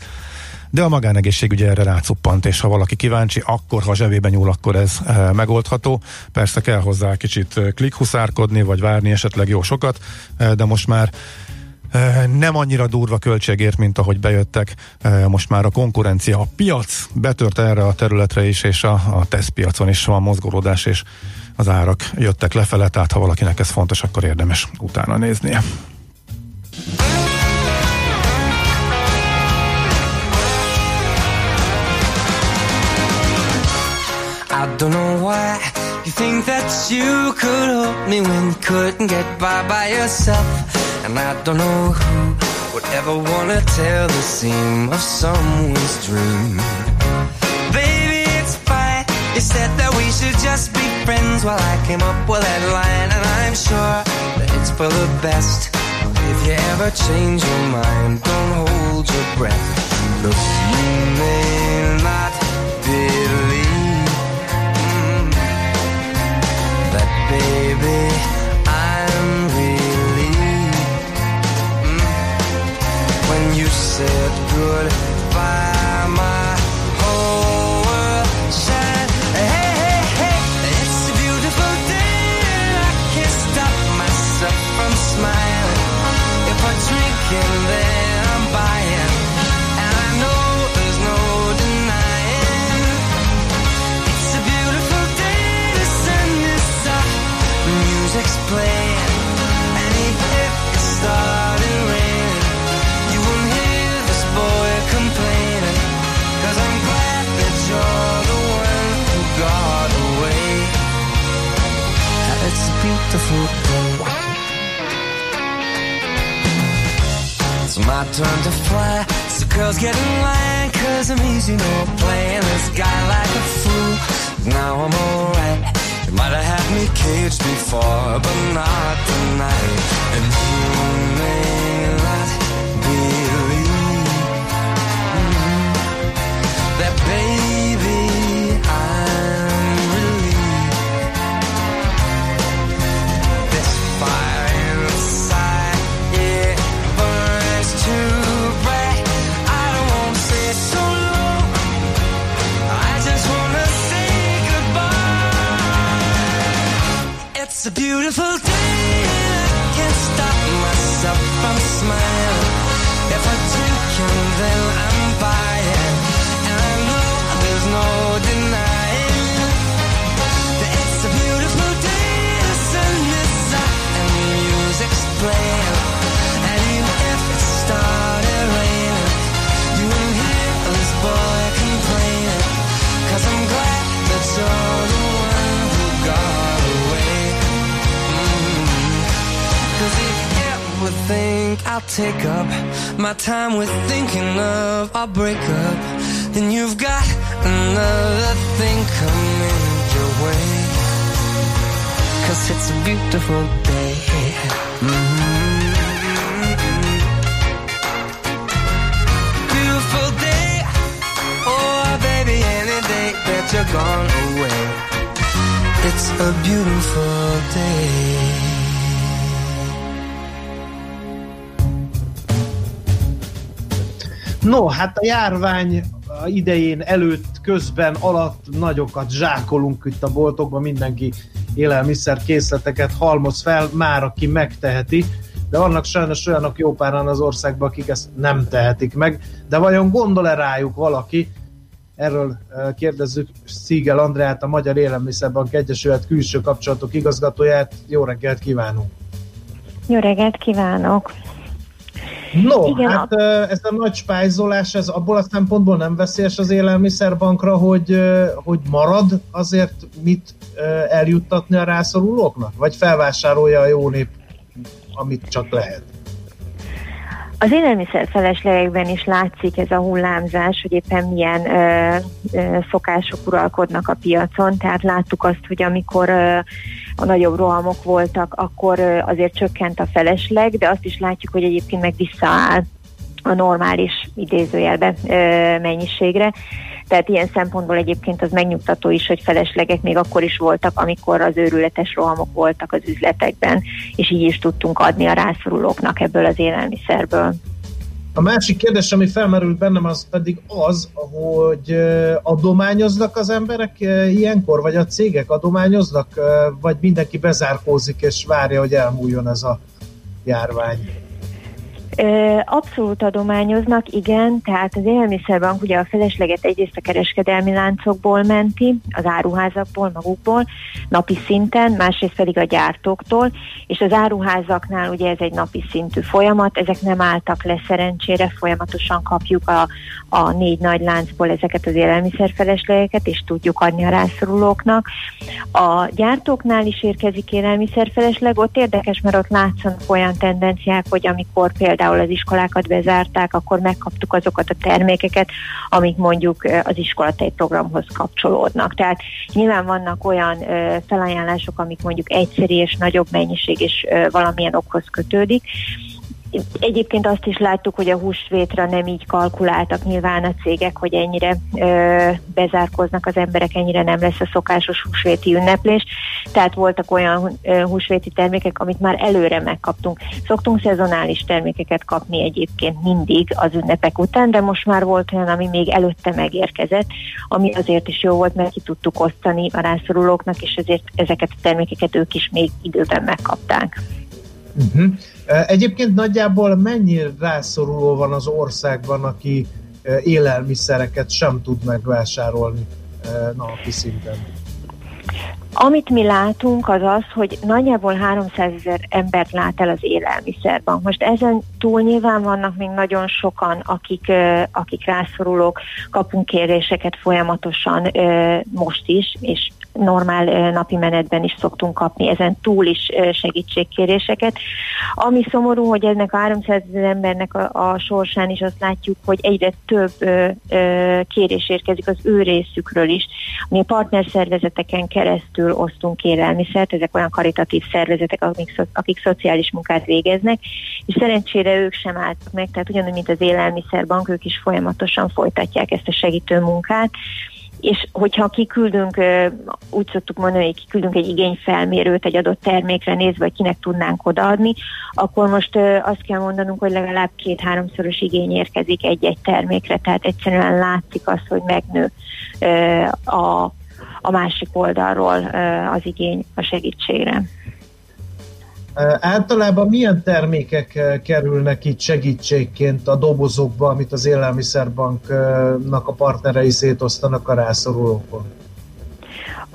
de a magánegészségügy erre rácuppant, és ha valaki kíváncsi, akkor ha zsebében nyúl, akkor ez e, megoldható. Persze kell hozzá kicsit klikhuszárkodni, vagy várni esetleg jó sokat, e, de most már nem annyira durva költségért, mint ahogy bejöttek. Most már a konkurencia, a piac betört erre a területre is, és a, a tesztpiacon is van mozgolódás, és az árak jöttek lefele, tehát ha valakinek ez fontos, akkor érdemes utána néznie. I don't know why you think that you could help me when you couldn't get by by yourself. And I don't know who would ever wanna tell the seam of someone's dream. Baby, it's fine. You said that we should just be friends while I came up with that line, and I'm sure that it's for the best. If you ever change your mind, don't hold your breath. Look, you may not baby. Take up my time with thinking of our breakup, then you've got another thing coming your way. Cause it's a beautiful day. Mhm. Beautiful day. Oh, baby, any day that you're gone away. It's a beautiful day. No, hát a járvány idején előtt, közben, alatt nagyokat zsákolunk itt a boltokban, mindenki élelmiszer készleteket halmoz fel, már aki megteheti, de vannak sajnos olyanok jó páran az országban, akik ezt nem tehetik meg, de vajon gondol-e rájuk valaki? Erről kérdezzük Szígel Andreát, a Magyar Élelmiszerbank Egyesület külső kapcsolatok igazgatóját. Jó reggelt kívánunk! Jó reggelt kívánok! No, Igen, hát eh, ez a nagy spájzolás, ez abból a szempontból nem veszélyes az élelmiszerbankra, hogy, hogy marad azért mit eljuttatni a rászorulóknak? Vagy felvásárolja a jó nép, amit csak lehet? Az élelmiszer feleslegekben is látszik ez a hullámzás, hogy éppen milyen ö, ö, szokások uralkodnak a piacon, tehát láttuk azt, hogy amikor ö, a nagyobb rohamok voltak, akkor ö, azért csökkent a felesleg, de azt is látjuk, hogy egyébként meg visszaáll a normális idézőjelbe ö, mennyiségre. Tehát ilyen szempontból egyébként az megnyugtató is, hogy feleslegek még akkor is voltak, amikor az őrületes rohamok voltak az üzletekben, és így is tudtunk adni a rászorulóknak ebből az élelmiszerből. A másik kérdés, ami felmerült bennem, az pedig az, hogy adományoznak az emberek ilyenkor, vagy a cégek adományoznak, vagy mindenki bezárkózik és várja, hogy elmúljon ez a járvány. Abszolút adományoznak, igen, tehát az élelmiszerbank ugye a felesleget egyrészt a kereskedelmi láncokból menti, az áruházakból, magukból, napi szinten, másrészt pedig a gyártóktól, és az áruházaknál ugye ez egy napi szintű folyamat, ezek nem álltak le szerencsére, folyamatosan kapjuk a, a négy nagy láncból ezeket az élelmiszerfeleslegeket, és tudjuk adni a rászorulóknak. A gyártóknál is érkezik élelmiszerfelesleg, ott érdekes, mert ott látszanak olyan tendenciák, hogy amikor például az iskolákat bezárták, akkor megkaptuk azokat a termékeket, amik mondjuk az iskolatai programhoz kapcsolódnak. Tehát nyilván vannak olyan felajánlások, amik mondjuk egyszerű és nagyobb mennyiség és valamilyen okhoz kötődik, Egyébként azt is láttuk, hogy a húsvétra nem így kalkuláltak nyilván a cégek, hogy ennyire ö, bezárkoznak az emberek, ennyire nem lesz a szokásos húsvéti ünneplés. Tehát voltak olyan ö, húsvéti termékek, amit már előre megkaptunk. Szoktunk szezonális termékeket kapni egyébként mindig az ünnepek után, de most már volt olyan, ami még előtte megérkezett, ami azért is jó volt, mert ki tudtuk osztani a rászorulóknak, és ezért ezeket a termékeket ők is még időben megkapták. Uh-huh. Egyébként nagyjából mennyi rászoruló van az országban, aki élelmiszereket sem tud megvásárolni napi szinten? Amit mi látunk az az, hogy nagyjából 300 ezer embert lát el az élelmiszerbank. Most ezen túl nyilván vannak még nagyon sokan, akik, akik rászorulók, kapunk kéréseket folyamatosan most is, és normál napi menetben is szoktunk kapni, ezen túl is segítségkéréseket. Ami szomorú, hogy ennek a 300 ezer embernek a, a sorsán is azt látjuk, hogy egyre több ö, ö, kérés érkezik az ő részükről is. Mi partnerszervezeteken keresztül osztunk élelmiszert, ezek olyan karitatív szervezetek, szo- akik szociális munkát végeznek, és szerencsére ők sem álltak meg, tehát ugyanúgy, mint az élelmiszerbank, ők is folyamatosan folytatják ezt a segítő munkát és hogyha kiküldünk, úgy szoktuk mondani, hogy kiküldünk egy igényfelmérőt egy adott termékre nézve, hogy kinek tudnánk odaadni, akkor most azt kell mondanunk, hogy legalább két-háromszoros igény érkezik egy-egy termékre, tehát egyszerűen látszik az, hogy megnő a, a másik oldalról az igény a segítségre. Általában milyen termékek kerülnek itt segítségként a dobozokba, amit az élelmiszerbanknak a partnerei szétosztanak a rászorulókon?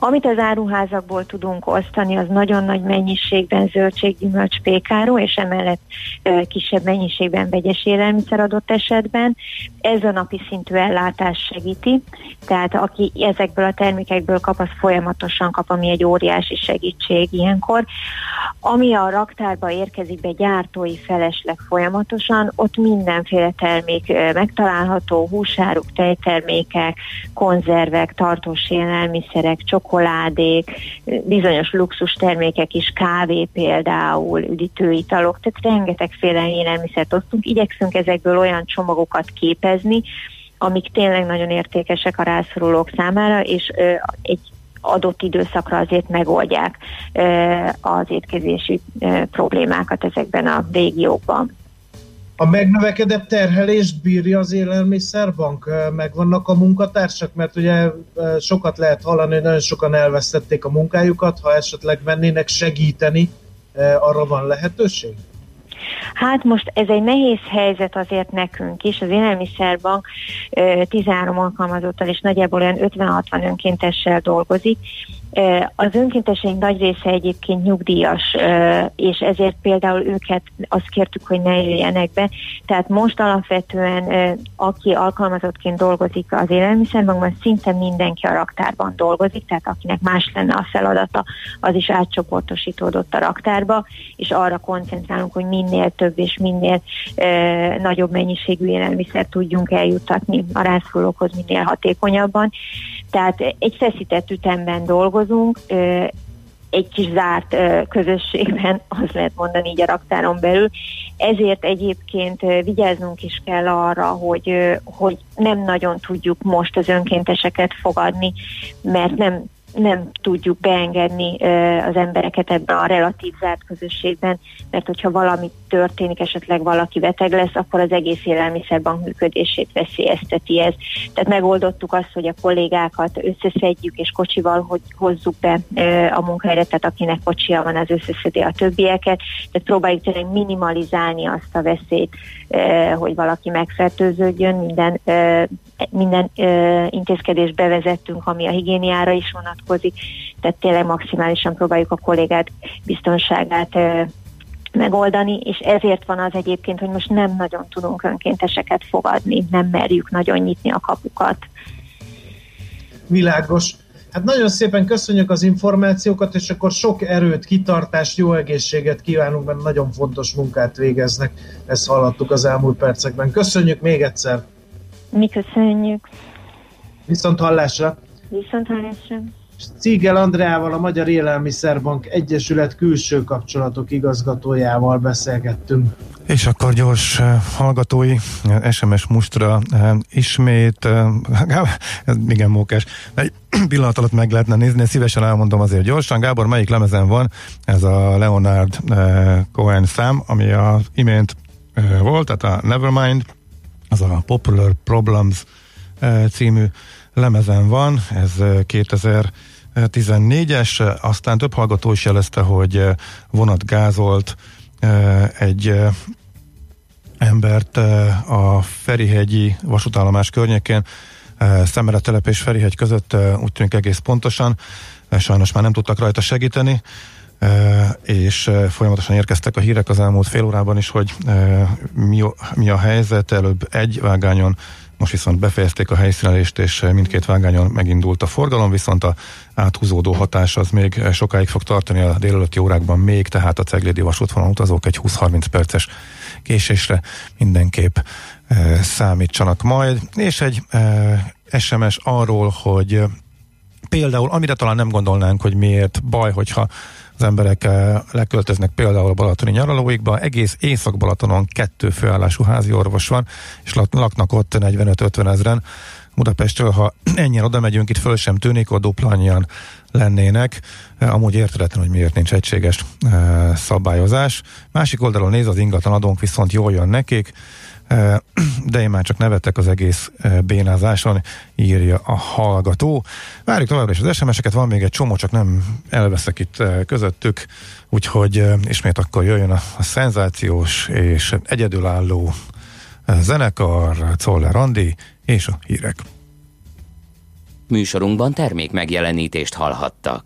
Amit az áruházakból tudunk osztani, az nagyon nagy mennyiségben zöldség, gyümölcs, pékáró, és emellett kisebb mennyiségben vegyes élelmiszer adott esetben. Ez a napi szintű ellátás segíti, tehát aki ezekből a termékekből kap, az folyamatosan kap, ami egy óriási segítség ilyenkor. Ami a raktárba érkezik be gyártói felesleg folyamatosan, ott mindenféle termék megtalálható, húsáruk, tejtermékek, konzervek, tartós élelmiszerek, csokoládék, bizonyos luxus termékek is, kávé például, üdítőitalok, tehát rengetegféle élelmiszert osztunk. Igyekszünk ezekből olyan csomagokat képezni, amik tényleg nagyon értékesek a rászorulók számára, és ö, egy adott időszakra azért megoldják ö, az étkezési ö, problémákat ezekben a régiókban. A megnövekedett terhelést bírja az élelmiszerbank? Ö, Megvannak a munkatársak? Mert ugye sokat lehet hallani, hogy nagyon sokan elvesztették a munkájukat, ha esetleg mennének segíteni, arra van lehetőség? Hát most ez egy nehéz helyzet azért nekünk is. Az Élelmiszerbank ö, 13 alkalmazottal és nagyjából olyan 50-60 önkéntessel dolgozik, Az önkénteseink nagy része egyébként nyugdíjas, és ezért például őket azt kértük, hogy ne jöjjenek be. Tehát most alapvetően, aki alkalmazottként dolgozik az élelmiszerbankban, szinte mindenki a raktárban dolgozik, tehát akinek más lenne a feladata, az is átcsoportosítódott a raktárba, és arra koncentrálunk, hogy minél több és minél nagyobb mennyiségű élelmiszer tudjunk eljuttatni a rászorulókhoz minél hatékonyabban. Tehát egy feszített ütemben dolgozunk, egy kis zárt közösségben, az lehet mondani így a raktáron belül. Ezért egyébként vigyáznunk is kell arra, hogy, hogy nem nagyon tudjuk most az önkénteseket fogadni, mert nem nem tudjuk beengedni az embereket ebben a relatív zárt közösségben, mert hogyha valami történik, esetleg valaki beteg lesz, akkor az egész élelmiszerbank működését veszélyezteti ez. Tehát megoldottuk azt, hogy a kollégákat összeszedjük, és kocsival hogy hozzuk be a munkahelyre, tehát akinek kocsia van, az összeszedi a többieket, tehát próbáljuk tényleg minimalizálni azt a veszélyt, hogy valaki megfertőződjön, minden minden intézkedést bevezettünk, ami a higiéniára is vonatkozik, tehát tényleg maximálisan próbáljuk a kollégát biztonságát megoldani, és ezért van az egyébként, hogy most nem nagyon tudunk önkénteseket fogadni, nem merjük nagyon nyitni a kapukat. Világos. Hát nagyon szépen köszönjük az információkat, és akkor sok erőt, kitartást, jó egészséget kívánunk, mert nagyon fontos munkát végeznek. Ezt hallottuk az elmúlt percekben. Köszönjük még egyszer! Mi köszönjük. Viszont hallásra! Viszont hallásra! Cígel Andreával, a Magyar Élelmiszerbank Egyesület külső kapcsolatok igazgatójával beszélgettünk. És akkor gyors uh, hallgatói SMS mustra uh, ismét, igen mókás, egy pillanat alatt meg lehetne nézni, szívesen elmondom azért gyorsan. Gábor, melyik lemezen van ez a Leonard Cohen szám, ami az imént volt, tehát a Nevermind, az a Popular Problems című lemezen van, ez 2014-es, aztán több hallgató is jelezte, hogy vonatgázolt egy embert a Ferihegyi vasútállomás környékén, Szemere telep és Ferihegy között úgy tűnik egész pontosan, sajnos már nem tudtak rajta segíteni, és folyamatosan érkeztek a hírek az elmúlt fél órában is, hogy mi a helyzet, előbb egy vágányon most viszont befejezték a helyszínelést, és mindkét vágányon megindult a forgalom, viszont a áthúzódó hatás az még sokáig fog tartani a délelőtti órákban még, tehát a Ceglédi vasútvonal utazók egy 20-30 perces késésre mindenképp e, számítsanak majd. És egy e, SMS arról, hogy például, amire talán nem gondolnánk, hogy miért baj, hogyha az emberek eh, leköltöznek például a balatoni nyaralóikba, egész Észak-Balatonon kettő főállású házi orvos van, és laknak ott 45-50 ezeren. Budapestről, ha ennyien oda megyünk, itt föl sem tűnik, a dupla annyian lennének. Eh, amúgy értetlen, hogy miért nincs egységes e, szabályozás. Másik oldalon néz az ingatlan adónk, viszont jól jön nekik de én már csak nevettek az egész bénázáson, írja a hallgató. Várjuk továbbra is az SMS-eket, van még egy csomó, csak nem elveszek itt közöttük, úgyhogy ismét akkor jöjjön a, a szenzációs és egyedülálló zenekar, Czoller Andi és a hírek. Műsorunkban termék megjelenítést hallhattak.